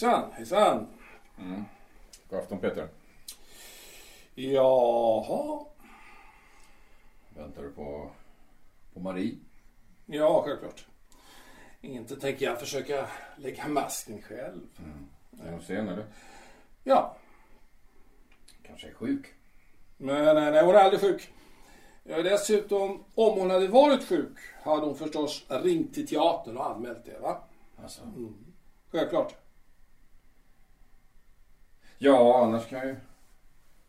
Hejsan, hejsan. Mm. God afton Peter. Jaha. Väntar du på, på Marie? Ja, självklart. Inte tänker jag försöka lägga masken själv. Är hon sen eller? Ja, Kanske är sjuk? men nej, nej, hon är aldrig sjuk. Dessutom, om hon hade varit sjuk hade hon förstås ringt till teatern och anmält det, va? Alltså. Självklart. Ja, annars kan ju,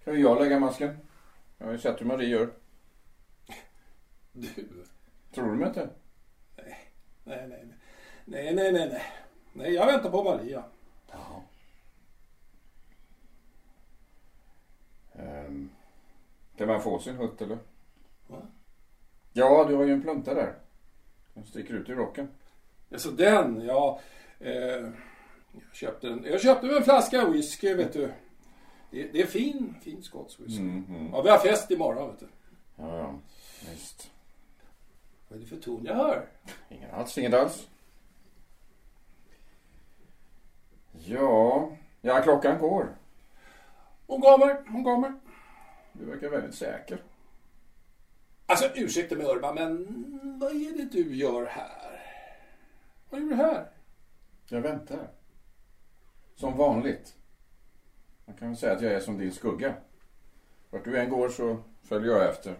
kan ju jag lägga masken. Jag har ju sett hur Marie gör. Du. Tror du mig inte? Nej, nej, nej. Nej, nej, nej, nej. Nej, jag väntar på Maria. Jaha. Um, kan man få sin hutt eller? Va? Ja, du har ju en plunta där. Den sticker ut ur rocken. Alltså den, ja. Eh, jag köpte en, jag köpte en flaska whisky, vet du. Det, det är fin, fin skotsk whisky. Mm, mm. Ja, vi har fest imorgon, vet du. Ja, ja. Visst. Vad är det för ton jag hör? Ingen alls, inget alls. Ja, ja klockan går. Hon kommer, hon kommer. Du verkar väldigt säker. Alltså ursäkta mig Urban, men vad är det du gör här? Vad gör du här? Jag väntar. Som vanligt. Man kan väl säga att jag är som din skugga. Vart du än går så följer jag efter.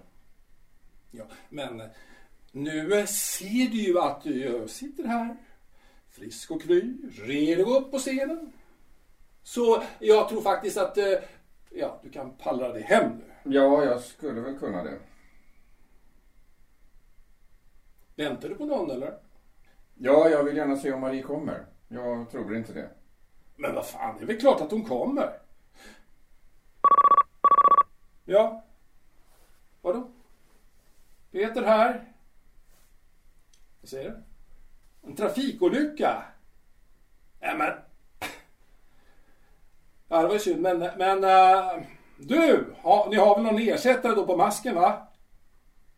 Ja, men nu ser du ju att du sitter här, frisk och kry, redo att gå upp på scenen. Så jag tror faktiskt att eh, ja, du kan pallra dig hem nu. Ja, jag skulle väl kunna det. Väntar du på någon eller? Ja, jag vill gärna se om Marie kommer. Jag tror inte det. Men vad fan, det är väl klart att hon kommer. Ja. Vadå? Peter här. Vad säger du? En trafikolycka? Nej men. Ja, det var ju synd, men, men uh... du, ha, ni har väl någon ersättare då på masken va?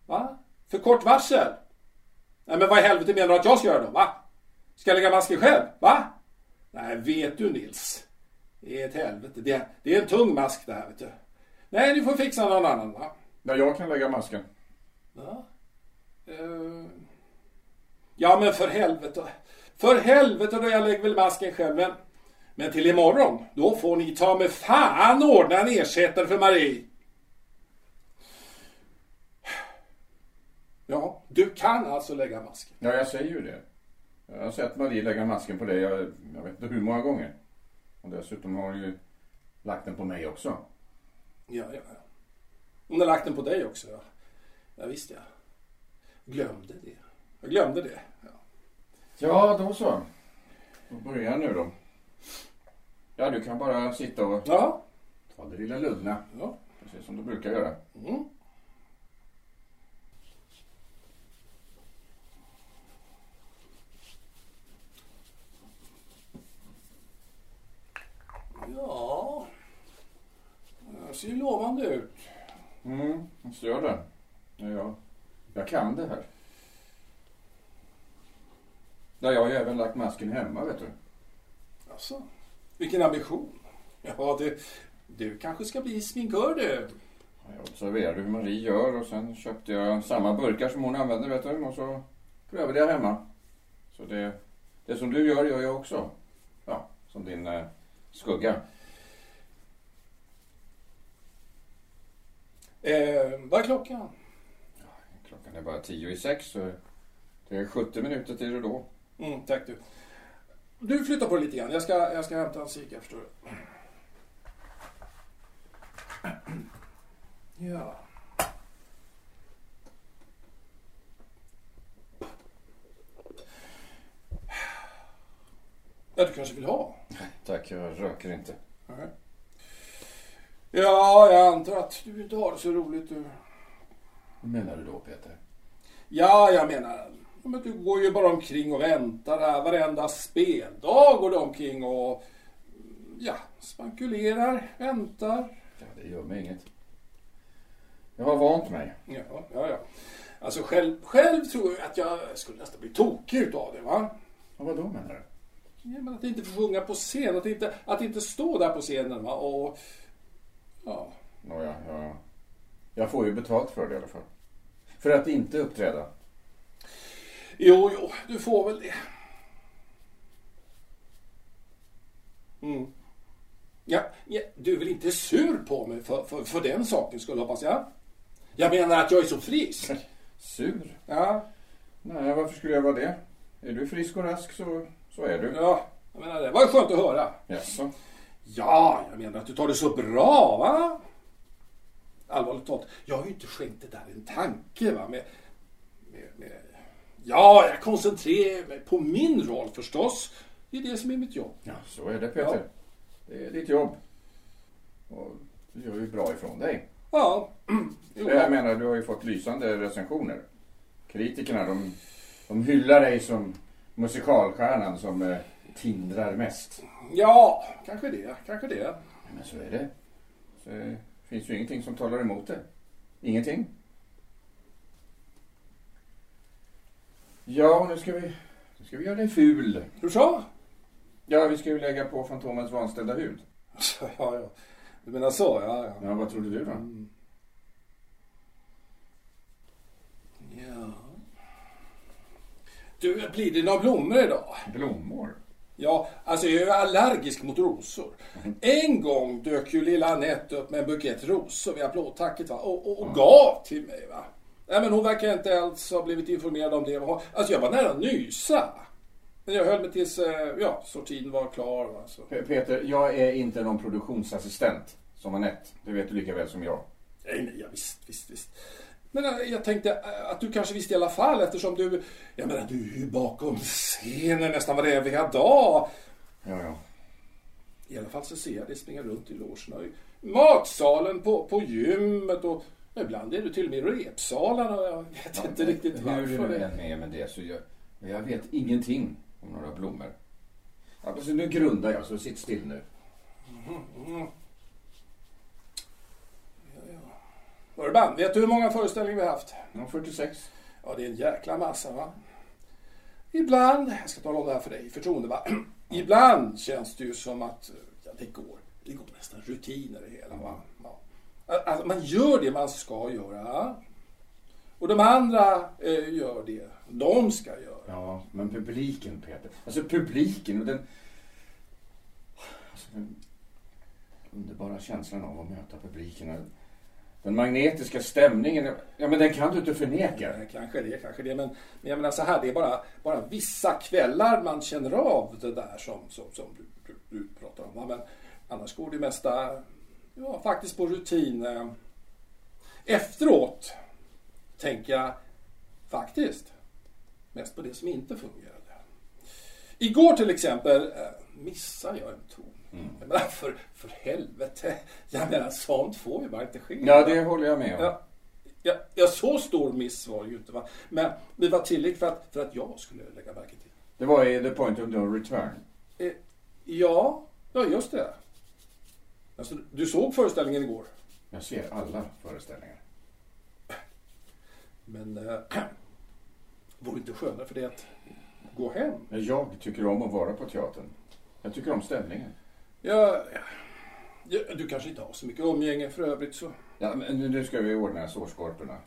Va? För kort varsel? Nej men vad i helvete menar du att jag ska göra då, va? Ska jag lägga masken själv, va? Nej, vet du Nils? Det är ett helvete. Det, det är en tung mask det här, vet du. Nej, du får fixa någon annan, va? Ja, jag kan lägga masken. Ja. Eh, ja, men för helvete. För helvete då, jag lägger väl masken själv. Men, men till imorgon, då får ni ta med fan ordna en ersättare för Marie. Ja, du kan alltså lägga masken. Ja, jag säger ju det. Jag har sett Marie lägga masken på dig, jag, jag vet inte hur många gånger. Och dessutom har hon ju lagt den på mig också. Ja, ja. Hon har lagt den på dig också, ja. Ja, visst ja. Glömde det. Jag glömde det. Ja. Ja, då så. Då börjar jag nu då. Ja, du kan bara sitta och Ja. ta det lilla lugna. ja. Precis som du brukar göra. Mm. Ja. Det ser ju lovande ut. Mm, visst gör det. Ja, ja. Jag kan det här. Ja, jag har ju även lagt masken hemma, vet du. Alltså, vilken ambition. Ja, det, du kanske ska bli sminkör du. Jag observerade hur Marie gör och sen köpte jag samma burkar som hon använder, vet du. Och så prövade jag hemma. Så det, det som du gör, gör jag också. Ja, som din eh, skugga. Eh, vad är klockan? Klockan är bara tio i sex, så det är 70 minuter till det då. Mm, tack du. Du flyttar på dig lite grann. Jag ska, jag ska hämta en cigg, förstår du. Ja. Ja, du kanske vill ha? Tack, jag röker inte. Nej. Ja, jag antar att du inte har det så roligt du. Vad menar du då, Peter? Ja, jag menar, men du går ju bara omkring och väntar här. Varenda speldag går du omkring och ja, spankulerar, väntar. Ja, det gör mig inget. Jag har vant mig. Ja, ja, ja. Alltså själv, själv tror jag att jag skulle nästan bli tokig utav det, va? Och vad då menar du? Ja, men att inte få sjunga på scen, att inte, att inte stå där på scenen va? och... Ja. Nåja, jag, jag får ju betalt för det i alla fall. För att inte uppträda. Jo, jo, du får väl det. Mm. Ja, ja, du är väl inte sur på mig för, för, för den saken skulle hoppas jag? Jag menar att jag är så frisk. Sur? Ja, Nej, varför skulle jag vara det? Är du frisk och rask så, så är du. ja jag menar det var skönt att höra. Jaså? Ja, jag menar att du tar det så bra, va? Allvarligt talat, jag har ju inte skänkt det där en tanke, va? Med, med, med... Ja, jag koncentrerar mig på min roll förstås. Det är det som är mitt jobb. Ja, så är det Peter. Det är ditt jobb. Och du gör ju bra ifrån dig. Ja. Jo, Jag menar, du har ju fått lysande recensioner. Kritikerna, de, de hyllar dig som musikalstjärnan som eh, tindrar mest. ja, kanske det, kanske det. Men så är det. Så det finns ju ingenting som talar emot det. Ingenting. Ja, nu ska vi, nu ska vi göra dig ful. Hur så? Ja, vi ska ju lägga på Fantomens vanställda hud. Ja, ja. Du menar så, ja. ja. Ja, vad trodde du då? ja. Du, blir det några blommor idag? Blommor? Ja, alltså jag är ju allergisk mot rosor. En gång dök ju lilla Anette upp med en bukett rosor vid applådtacket va? Och, och, och gav till mig. va. Nej, men hon verkar inte alls ha blivit informerad om det. Alltså jag var nära att nysa. Men jag höll mig tills eh, ja, sortinen var klar. Va? Så. Pe- Peter, jag är inte någon produktionsassistent som Anette. Det vet du lika väl som jag. Nej, nej, ja, visst, visst, visst. Men äh, jag tänkte äh, att du kanske visste i alla fall eftersom du, jag menar du är ju bakom scenen nästan varje dag. Ja, ja. I alla fall så ser jag dig springa runt i logerna, i matsalen, på, på gymmet och ibland är du till och med i repsalarna och jag vet inte riktigt Hur varför. du Det. än är med det så jag, jag vet ingenting om några blommor. Ja, så nu grundar jag, så sitt still nu. Urban, vet du hur många föreställningar vi har haft? Ja, 46. Ja, det är en jäkla massa va. Ibland, jag ska tala om det här för dig, förtroende va. Ibland känns det ju som att ja, det går, det går nästan rutiner i det hela va. Ja. Alltså, man gör det man ska göra. Och de andra eh, gör det de ska göra. Ja, men publiken Peter. Alltså publiken och den... Alltså, den underbara känslan av att möta publiken. Den magnetiska stämningen. Ja, men den kan du inte förneka. Ja, kanske det, kanske det. Men, men jag menar så här, det är bara, bara vissa kvällar man känner av det där som, som, som du, du, du pratar om. va. Men annars går det mesta ja, faktiskt på rutin. Eh, efteråt tänker jag faktiskt mest på det som inte fungerade. Igår till exempel eh, missade jag en ton. Jag menar, för, för helvete. Jag menar, sånt får ju bara inte ske. Ja, det håller jag med om. Ja, ja, ja, så stor miss var det ju inte. Va? Men det var tillräckligt för att, för att jag skulle lägga märke till. Det var i The Point of No Return. Eh, ja, ja, just det. Alltså, du såg föreställningen igår. Jag ser alla föreställningar. Men eh, vore det inte skönare för det att gå hem? Jag tycker om att vara på teatern. Jag tycker om stämningen. Ja, ja, du kanske inte har så mycket umgänge för övrigt så. Ja, men nu ska vi ordna sårskorporna.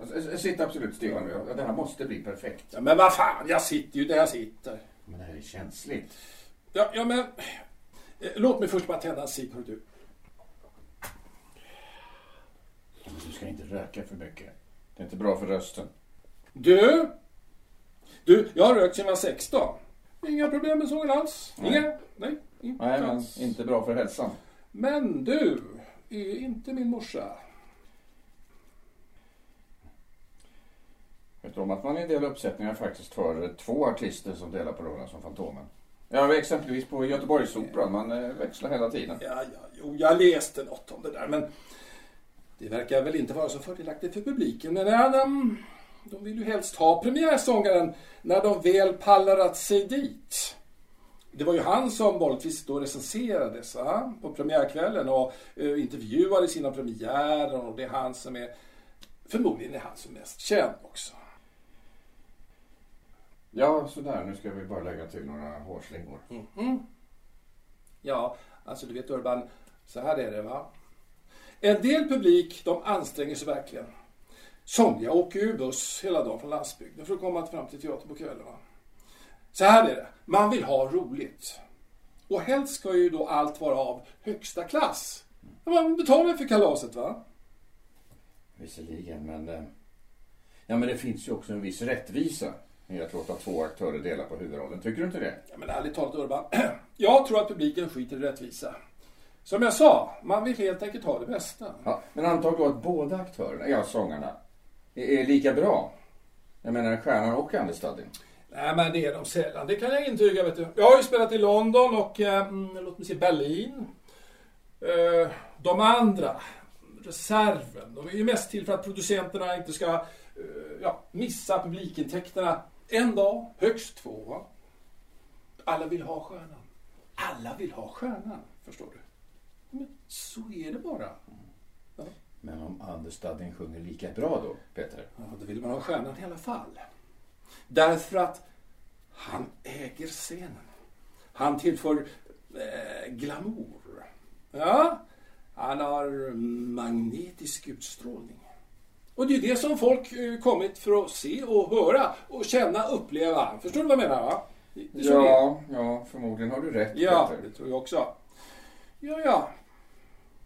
Alltså, sitt absolut stilla nu. Ja, Det här måste bli perfekt. Ja, men vad fan, jag sitter ju där jag sitter. Men det här är känsligt. Ja, ja men eh, låt mig först bara tända en cigg, du. Men Du ska inte röka för mycket. Det är inte bra för rösten. Du! Du, jag har rökt sedan jag var 16. Inga problem med sågen alls. Inga? Nej, inte Nej, men alls. inte bra för hälsan. Men du är inte min morsa. Vet du om att man i en del uppsättningar faktiskt har två artister som delar på rollen som Fantomen? Ja, exempelvis på Göteborgsoperan. Man eh, växlar hela tiden. Ja, ja, jo, jag läste något om det där, men det verkar väl inte vara så fördelaktigt för publiken. Men ja, de, de vill ju helst ha premiärsångaren när de väl pallar att sig dit. Det var ju han som vanligtvis då recenserades va? på premiärkvällen och uh, intervjuade sina premiärer och det är han som är förmodligen är han som är mest känd också. Ja, sådär. Nu ska vi bara lägga till några hårslingor. Mhm. Ja, alltså du vet Urban, så här är det va. En del publik, de anstränger sig verkligen. Somliga åker ju buss hela dagen från landsbygden för att komma fram till teatern på kvällarna. Så här är det, man vill ha roligt. Och helst ska ju då allt vara av högsta klass. Man betalar för kalaset va? Visserligen, men... eh, Ja, men det finns ju också en viss rättvisa i att låta två aktörer dela på huvudrollen. Tycker du inte det? Ja, men ärligt talat Urban, jag tror att publiken skiter i rättvisa. Som jag sa, man vill helt enkelt ha det bästa. Ja, men antag då att båda aktörerna, ja sångarna, är, lika bra. Jag menar stjärnan och understudien. Nej, men det är de sällan. Det kan jag intyga, vet du. Jag har ju spelat i London och, eh, mm, låt mig se, Berlin. Eh, de andra, reserven, de är ju mest till för att producenterna inte ska eh, ja, missa publikintäkterna. En dag, högst två. Va? Alla vill ha stjärnan. Alla vill ha stjärnan, förstår du. Men så är det bara. Men om understudien sjunger lika bra då, Peter? Ja, då vill man ha stjärnan i alla fall. Därför att han äger scenen. Han tillför eh, glamour. Ja, han har magnetisk utstrålning. Och det är det som folk eh, kommit för att se och höra och känna, uppleva. Förstår du vad jag menar? Va? Det. Ja, ja, förmodligen har du rätt, Ja, Peter. det tror jag också. Ja, ja.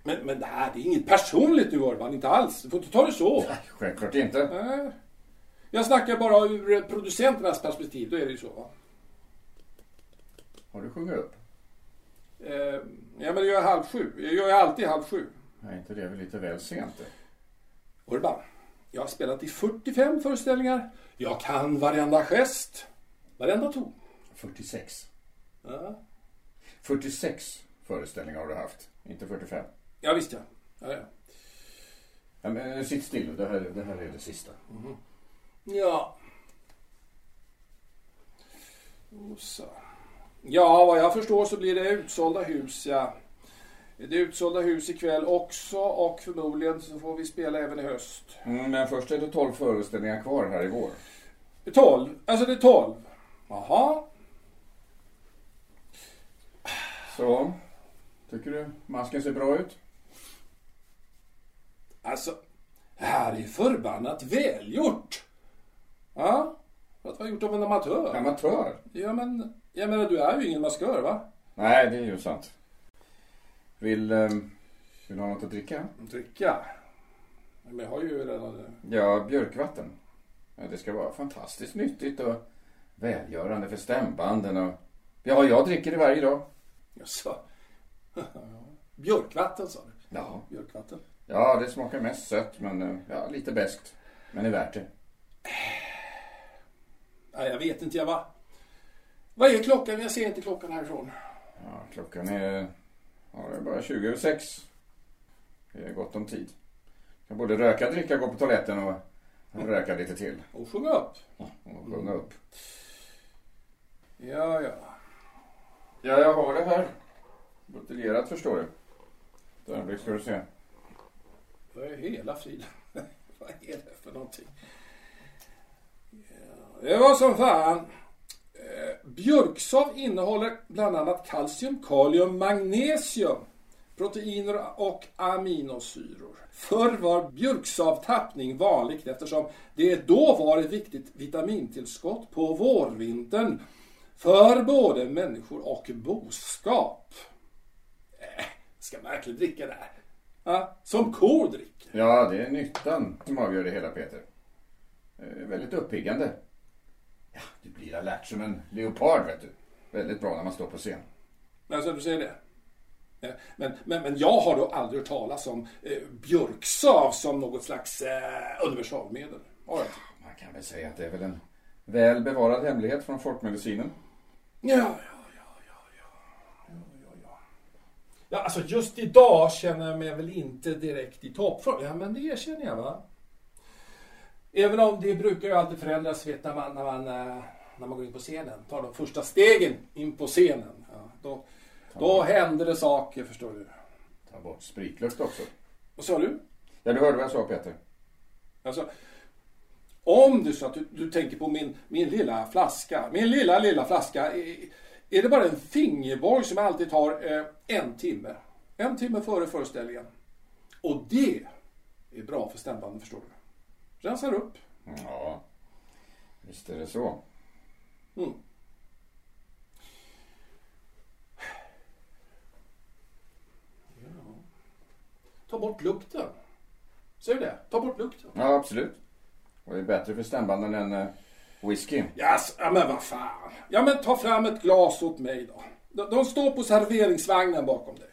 Men, men det här det är inget personligt nu, Urban. Inte alls. Du får inte ta det så. Nej, självklart inte. Nej. Jag snackar bara ur producenternas perspektiv, då är det ju så. Va? Har du sjungit upp? Eh, ja, men jag halv sju. Jag gör alltid halv sju. Nej, inte det är väl lite väl sent? Urban, jag har spelat i 45 föreställningar. Jag kan varenda gest, varenda ton. 46. Ja, 46 föreställningar har du haft, inte 45. ja visst ja. ja, ja. Ja, men eh, sitt still, det här, det här är det sista. Ja. Så. Ja, vad jag förstår så blir det utsålda hus, ja. Det är utsålda hus ikväll också och förmodligen så får vi spela även i höst. Mm, men först är det 12 föreställningar kvar här i vår. Det är 12. Alltså det är 12. Jaha. Så, tycker du masken ser bra ut? Alltså, det här är förbannat välgjort. Ja, för att vara gjort av en amatör. Amatör? Ja, men jag menar, du är ju ingen maskör, va? Nej, det är ju sant. Vill, ehm, vill du ha något att dricka? Dricka. Men jag har ju redan... Ja, björkvatten. Ja, det ska vara fantastiskt nyttigt och välgörande för stämbanden och... Ja, jag dricker det varje dag. Jaså? Björkvatten, sa du? Ja. Björkvatten. Ja, det smakar mest sött men eh, ja, lite beskt. Men är värt det. Nej, jag vet inte, jag va? Vad är klockan? Jag ser inte klockan härifrån. Ja, klockan är... Ja, det är bara 20 över sex. Det är gott om tid. Jag kan både röka, dricka, gå på toaletten och röka lite till. Och sjunga upp. Och sjunga upp. Ja, ja. Ja, jag har det här. Buteljerat förstår du. Där ska du se. Vad är hela friden? Vad är det för någonting? Det var som fan. Eh, Björksav innehåller bland annat kalcium, kalium, magnesium, proteiner och aminosyror. Förr var björksavtappning vanligt eftersom det då var ett viktigt vitamintillskott på vårvintern för både människor och boskap. Äh, ska man verkligen dricka det här? Ja, som kor dricker. Ja, det är nyttan som avgör det hela Peter. Eh, väldigt uppiggande. Ja, du blir alert som en leopard vet du. Väldigt bra när man står på scen. Alltså, du säger det? Men, men, men jag har då aldrig hört talas om eh, björksav som något slags eh, universalmedel. Inte. Man kan väl säga att det är väl en väl bevarad hemlighet från folkmedicinen. Ja, ja, ja, ja, ja. ja, ja, ja. Ja, alltså just idag känner jag mig väl inte direkt i toppform. Ja, men det erkänner jag va. Även om det brukar ju alltid förändras vet, när, man, när, man, eh, när man går in på scenen. Tar de första stegen in på scenen. Ja, då, då händer det saker förstår du. Ta bort spritlukt också. Vad sa du? Ja, du hörde vad jag sa Peter. Alltså, Om är så att du, du tänker på min, min lilla flaska, min lilla, lilla flaska. Är, är det bara en fingerborg som alltid tar eh, en timme. En timme före föreställningen. Och det är bra för stämbanden, förstår du. Rensar upp. Ja, visst är det så. Mm. Ja. Ta bort lukten. Ser du det? Ta bort lukten. Ja, absolut. Och det är bättre för stämbanden än eh, whisky. Yes, ja men vad fan. Ja men ta fram ett glas åt mig då. De, de står på serveringsvagnen bakom dig.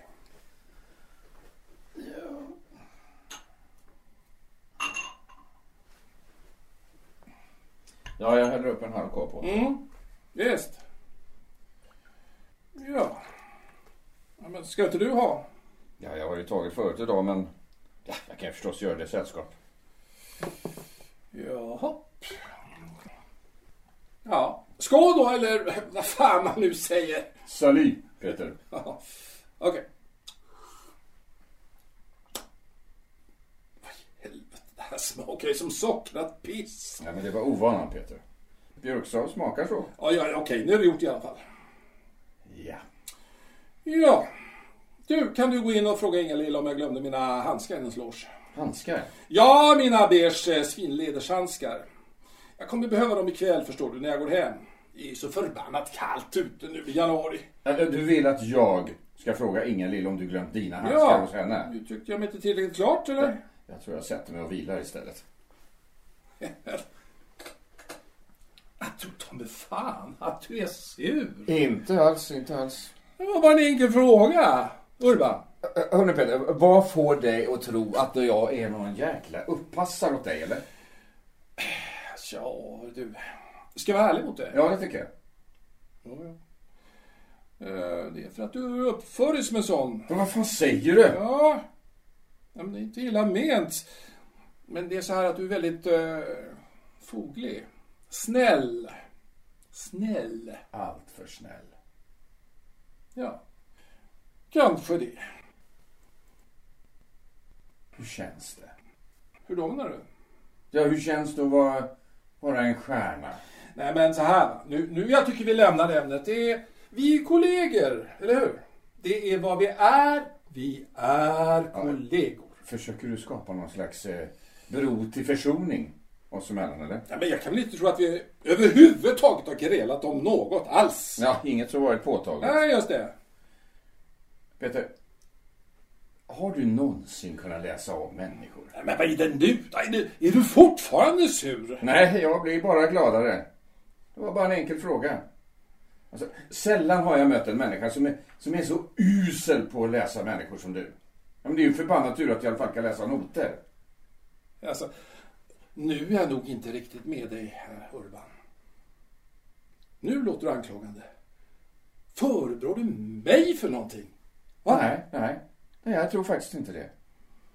Ja, jag häller upp en halv kopp på. Mm, visst. Ja. ja. Men ska inte du ha? Ja, jag har ju tagit förut idag, men ja, jag kan förstås göra det i sällskap. Jaha. Ja. Skål då, eller vad fan man nu säger. Salut, Peter. Ja, Okej. Vad i helvete, det här smakar ju som sockrat piss. Ja, men det var ovanan, Peter. Björksav smakar så. Ja, ja, okej, nu är det gjort i alla fall. Ja. Ja. Du, kan du gå in och fråga Inga-Lill om jag glömde mina handskar i hennes loge? Handskar? Ja, mina beige eh, svinledershandskar. Jag kommer behöva dem ikväll, förstår du, när jag går hem. Det är så förbannat kallt ute nu i januari. Eller, Du vill att jag ska fråga Inga-Lill om du glömt dina handskar Ja, hos henne? nu tyckte jag mig inte tillräckligt klart, eller? Jag tror jag sätter mig och vilar istället. Jag tror ta mig fan att du är sur. Inte alls, inte alls. Det var bara en enkel fråga, Urban. Hörni Peter, vad får dig att tro att jag är någon jäkla uppassare åt dig, eller? Ja, du. Ska jag vara ärlig mot dig? Ja, det tycker jag. Ja, ja. Eh, Det är för att du uppför dig som en sån. Men vad fan säger du? Ja, ja men det är inte illa ment. Men det är så här att du är väldigt uh, foglig. Snäll. Snäll. Allt för snäll. Ja. Kanske det. Hur känns det? Hur då menar du? Ja, hur känns det att vara, vara en stjärna? Nej men så här nu, nu jag tycker vi lämnar ämnet. Det är, vi är kollegor, eller hur? Det är vad vi är. Vi är kollegor. Försöker du skapa någon slags eh, bro till försoning oss emellan, eller? Ja, men jag kan väl inte tro att vi överhuvudtaget har grälat om något alls. Ja, inget som varit påtagligt. Nej, just det. Peter, har du någonsin kunnat läsa av människor? Nej, Men vad är det nu? Är du, är du fortfarande sur? Nej, jag blir bara gladare. Det var bara en enkel fråga. Alltså, sällan har jag mött en människa som är, som är så usel på att läsa människor som du. Ja, men det är ju förbannat tur att jag i alla fall kan läsa noter. Alltså, nu är jag nog inte riktigt med dig, herr Urban. Nu låter du anklagande. Förebrår du mig för någonting? Va? Nej, nej. Nej, jag tror faktiskt inte det.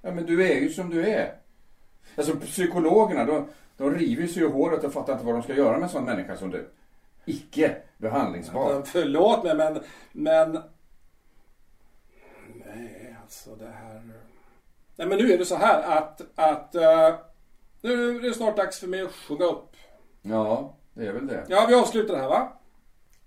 Ja, men du är ju som du är. Alltså psykologerna, de, de river sig i håret och fattar inte vad de ska göra med en sån människa som du. Icke behandlingsbar. Ja, Förlåt mig, men... men... Alltså det här... Nej, men nu är det så här att... att eh, nu är det snart dags för mig att sjunga upp. Ja, det är väl det. Ja, vi avslutar det här, va?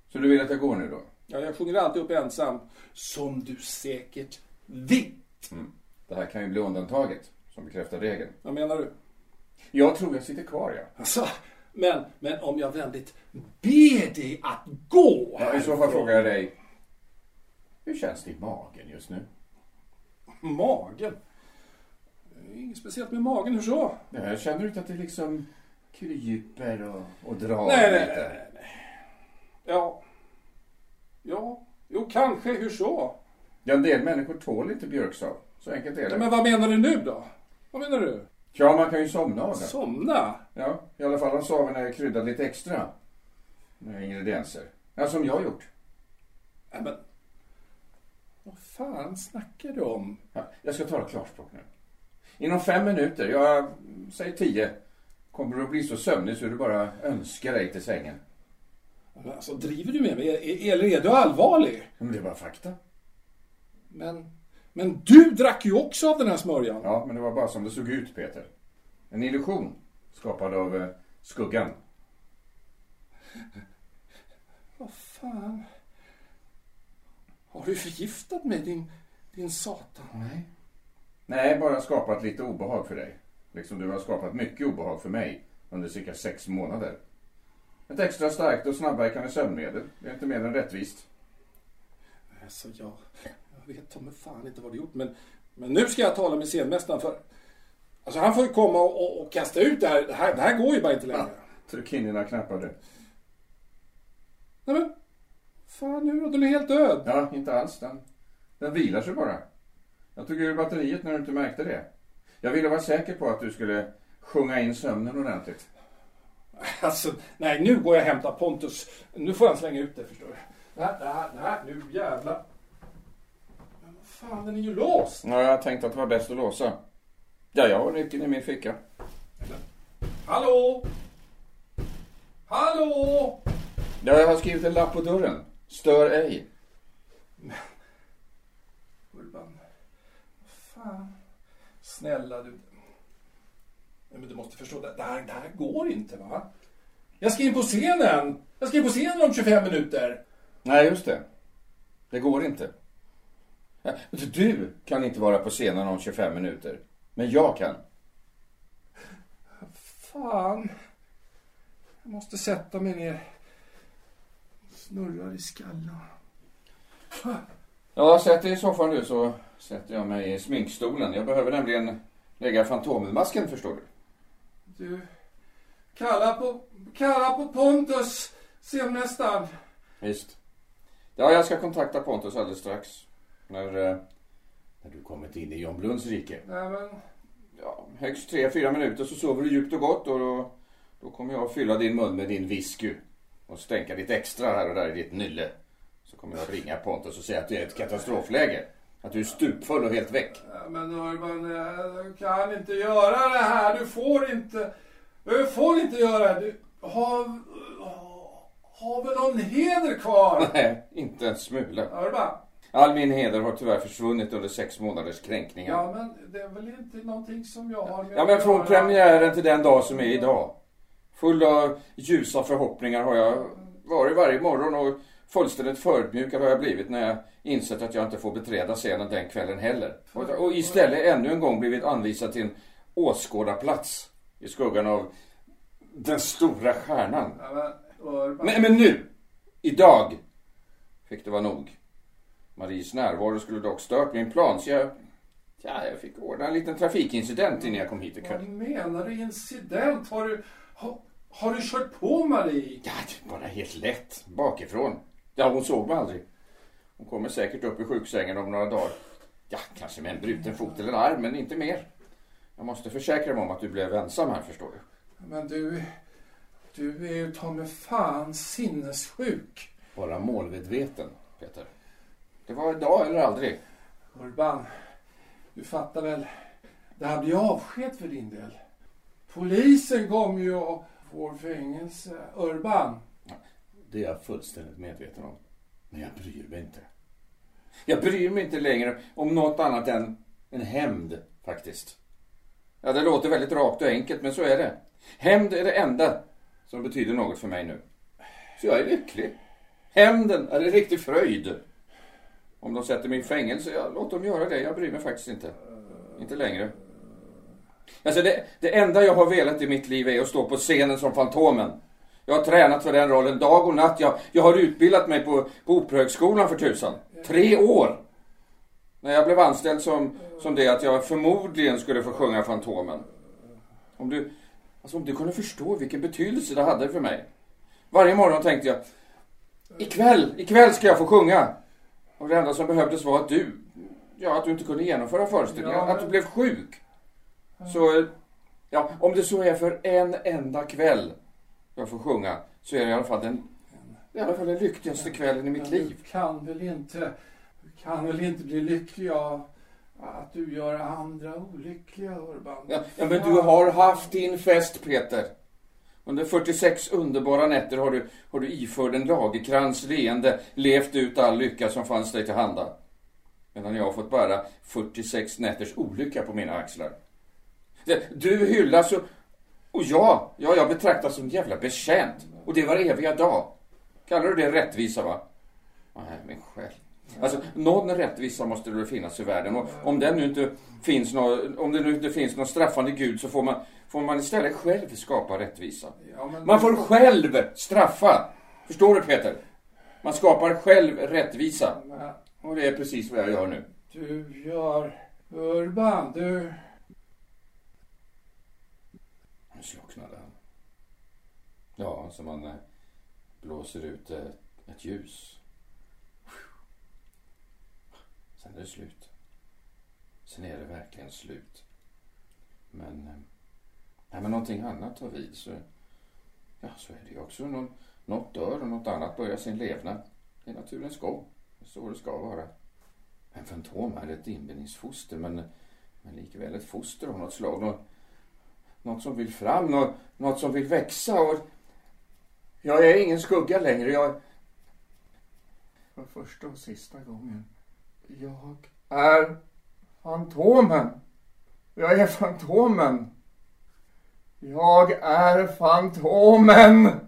Så du vill att jag går nu då? Ja, jag sjunger alltid upp ensam. Som du säkert vet. Mm. Det här kan ju bli undantaget, som bekräftar regeln. Vad menar du? Jag tror jag sitter kvar, ja. Alltså, men, men om jag vänligt ber dig att gå. ja I så fall frågar jag dig. Hur känns det i magen just nu? Magen? Är Inget speciellt med magen, hur så? Ja, Jag känner inte att det liksom kryper och, och drar Nej, nej, lite? nej, nej, nej. Ja. Ja. Jo, kanske. Hur så? Ja, en del människor tål inte björksav. Så enkelt är det. men vad menar du nu då? Vad menar du? Ja, man kan ju somna av det. Somna? Ja, i alla fall om saven är kryddad lite extra. Med ingredienser. Ja, som jag har gjort. Ja, men... Vad fan snackar du om? Ja, jag ska ta det klarspråk nu. Inom fem minuter, jag säger tio, kommer du att bli så sömnig så du bara önskar dig till sängen. Men Alltså, driver du med mig? Eller är du allvarlig? Men det är bara fakta. Men... Men du drack ju också av den här smörjan. Ja, men det var bara som det såg ut, Peter. En illusion. Skapad av eh, skuggan. Vad fan? Har du förgiftat mig din, din satan? Nej. Nej, bara skapat lite obehag för dig. Liksom du har skapat mycket obehag för mig under cirka sex månader. Ett extra starkt och snabbverkande sömnmedel. Det är inte mer än rättvist. Alltså jag, jag vet mig fan inte vad du gjort men, men nu ska jag tala med scenmästaren för Alltså han får ju komma och, och, och kasta ut det här. det här. Det här går ju bara inte längre. Tryck in dina knappar du. Nej men, fan nu är helt död. Ja, inte alls. Den, den vilar sig bara. Jag tog ur batteriet när du inte märkte det. Jag ville vara säker på att du skulle sjunga in sömnen ordentligt. Alltså, nej nu går jag och hämtar Pontus. Nu får han slänga ut det förstår du. Här, det här, nu jävlar. Men vad fan, den är ju låst. Ja, jag tänkte att det var bäst att låsa. Ja, jag har nyckeln i min ficka. Hallå? Hallå? Ja, jag har skrivit en lapp på dörren. Stör ej. Urban. Vad fan. Snälla du. Men du måste förstå, det här, det här går inte va? Jag ska in på scenen. Jag ska in på scenen om 25 minuter. Nej, just det. Det går inte. Du kan inte vara på scenen om 25 minuter. Men jag kan. Fan. Jag måste sätta mig ner. Snurrar i skallen. Ja, sätt dig i soffan nu så sätter jag mig i sminkstolen. Jag behöver nämligen lägga fantommasken förstår du. Du. Kalla på, kalla på Pontus, scenmästaren. Visst. Ja, jag ska kontakta Pontus alldeles strax. När, eh, när du kommit in i John Blunds rike. Nej men. Ja, högst tre, fyra minuter så sover du djupt och gott och då, då kommer jag att fylla din mun med din whisky. Och stänka lite extra här och där i ditt nylle. Så kommer jag ringa Pontus och säga att det är ett katastrofläge. Att du är stupfull och helt väck. Ja, Men Urban, eh, du kan inte göra det här. Du får inte. Du får inte göra det. Du har, har väl någon heder kvar? Nej, inte en smula. Urban. All min heder har tyvärr försvunnit under sex månaders kränkningar. Ja, men det är väl inte någonting som jag har med Ja, men från premiären till den dag som är idag. Full av ljusa förhoppningar har jag varit varje morgon och fullständigt förödmjukad har jag blivit när jag insett att jag inte får beträda scenen den kvällen heller. Och, och istället ännu en gång blivit anvisad till en åskådarplats i skuggan av den stora stjärnan. Men. Men, men nu, idag, fick det vara nog. Maries närvaro skulle dock stört min plan så jag, ja, jag fick ordna en liten trafikincident innan jag kom hit ikväll. Vad menar du incident? Har du, har, har du kört på Marie? Ja, det bara helt lätt. Bakifrån. Ja, hon såg mig aldrig. Hon kommer säkert upp i sjuksängen om några dagar. Ja, kanske med en bruten fot eller en arm, men inte mer. Jag måste försäkra mig om att du blev ensam här, förstår du. Men du, du är ju ta mig fan sinnessjuk. Bara målmedveten, Peter. Det var idag eller aldrig. Urban, du fattar väl? Det här blir avsked för din del. Polisen kommer ju och får fängelse. Urban. Det är jag fullständigt medveten om. Men jag bryr mig inte. Jag bryr mig inte längre om något annat än en hämnd, faktiskt. Ja, det låter väldigt rakt och enkelt, men så är det. Hämnd är det enda som betyder något för mig nu. Så jag är lycklig. Hämnden är en riktig fröjd. Om de sätter mig i fängelse, ja, låt dem göra det. Jag bryr mig faktiskt inte. Inte längre. Alltså det, det enda jag har velat i mitt liv är att stå på scenen som Fantomen. Jag har tränat för den rollen dag och natt. Jag, jag har utbildat mig på, på Operahögskolan för tusan. Tre år! När jag blev anställd som, som det att jag förmodligen skulle få sjunga Fantomen. Om du, alltså om du kunde förstå vilken betydelse det hade för mig. Varje morgon tänkte jag, ikväll, ikväll ska jag få sjunga. Och det enda som behövdes var att du, ja att du inte kunde genomföra föreställningen, Ja, men- att du blev sjuk. Så, ja, om det så är för en enda kväll jag får sjunga, så är det i alla fall den, i alla fall den lyckligaste kvällen i mitt liv. Du kan väl inte, du kan väl inte bli lycklig av att du gör andra olyckliga, Urban? Ja, ja, men du har haft din fest, Peter. Under 46 underbara nätter har du, har du iförd en lagerkrans leende levt ut all lycka som fanns dig till handa. Medan jag har fått bära 46 nätters olycka på mina axlar. Du hyllas och, Och ja, ja, jag betraktas som jävla betjänt. Och det var eviga dag. Kallar du det rättvisa va? Nej, men själv. Alltså, någon rättvisa måste det finnas i världen. Och om, den nu inte finns någon, om det nu inte finns någon straffande gud så får man, får man istället själv skapa rättvisa. Man får själv straffa. Förstår du Peter? Man skapar själv rättvisa. Och det är precis vad jag gör nu. du gör... Urban, du... Nu slocknade han. Ja, som man eh, blåser ut ett ljus. Sen är det slut. Sen är det verkligen slut. Men, eh, nej, men någonting annat tar vid så, ja, så är det ju också. Någon, något dör och något annat börjar sin levnad. Det är naturens gång. Det är så det ska vara. En fantom är ett inbildningsfoster men, men likväl ett foster av något slag. Någon, något som vill fram, något, något som vill växa. Och jag är ingen skugga längre. Jag... För första och sista gången. Jag är Fantomen. Jag är Fantomen. Jag är Fantomen.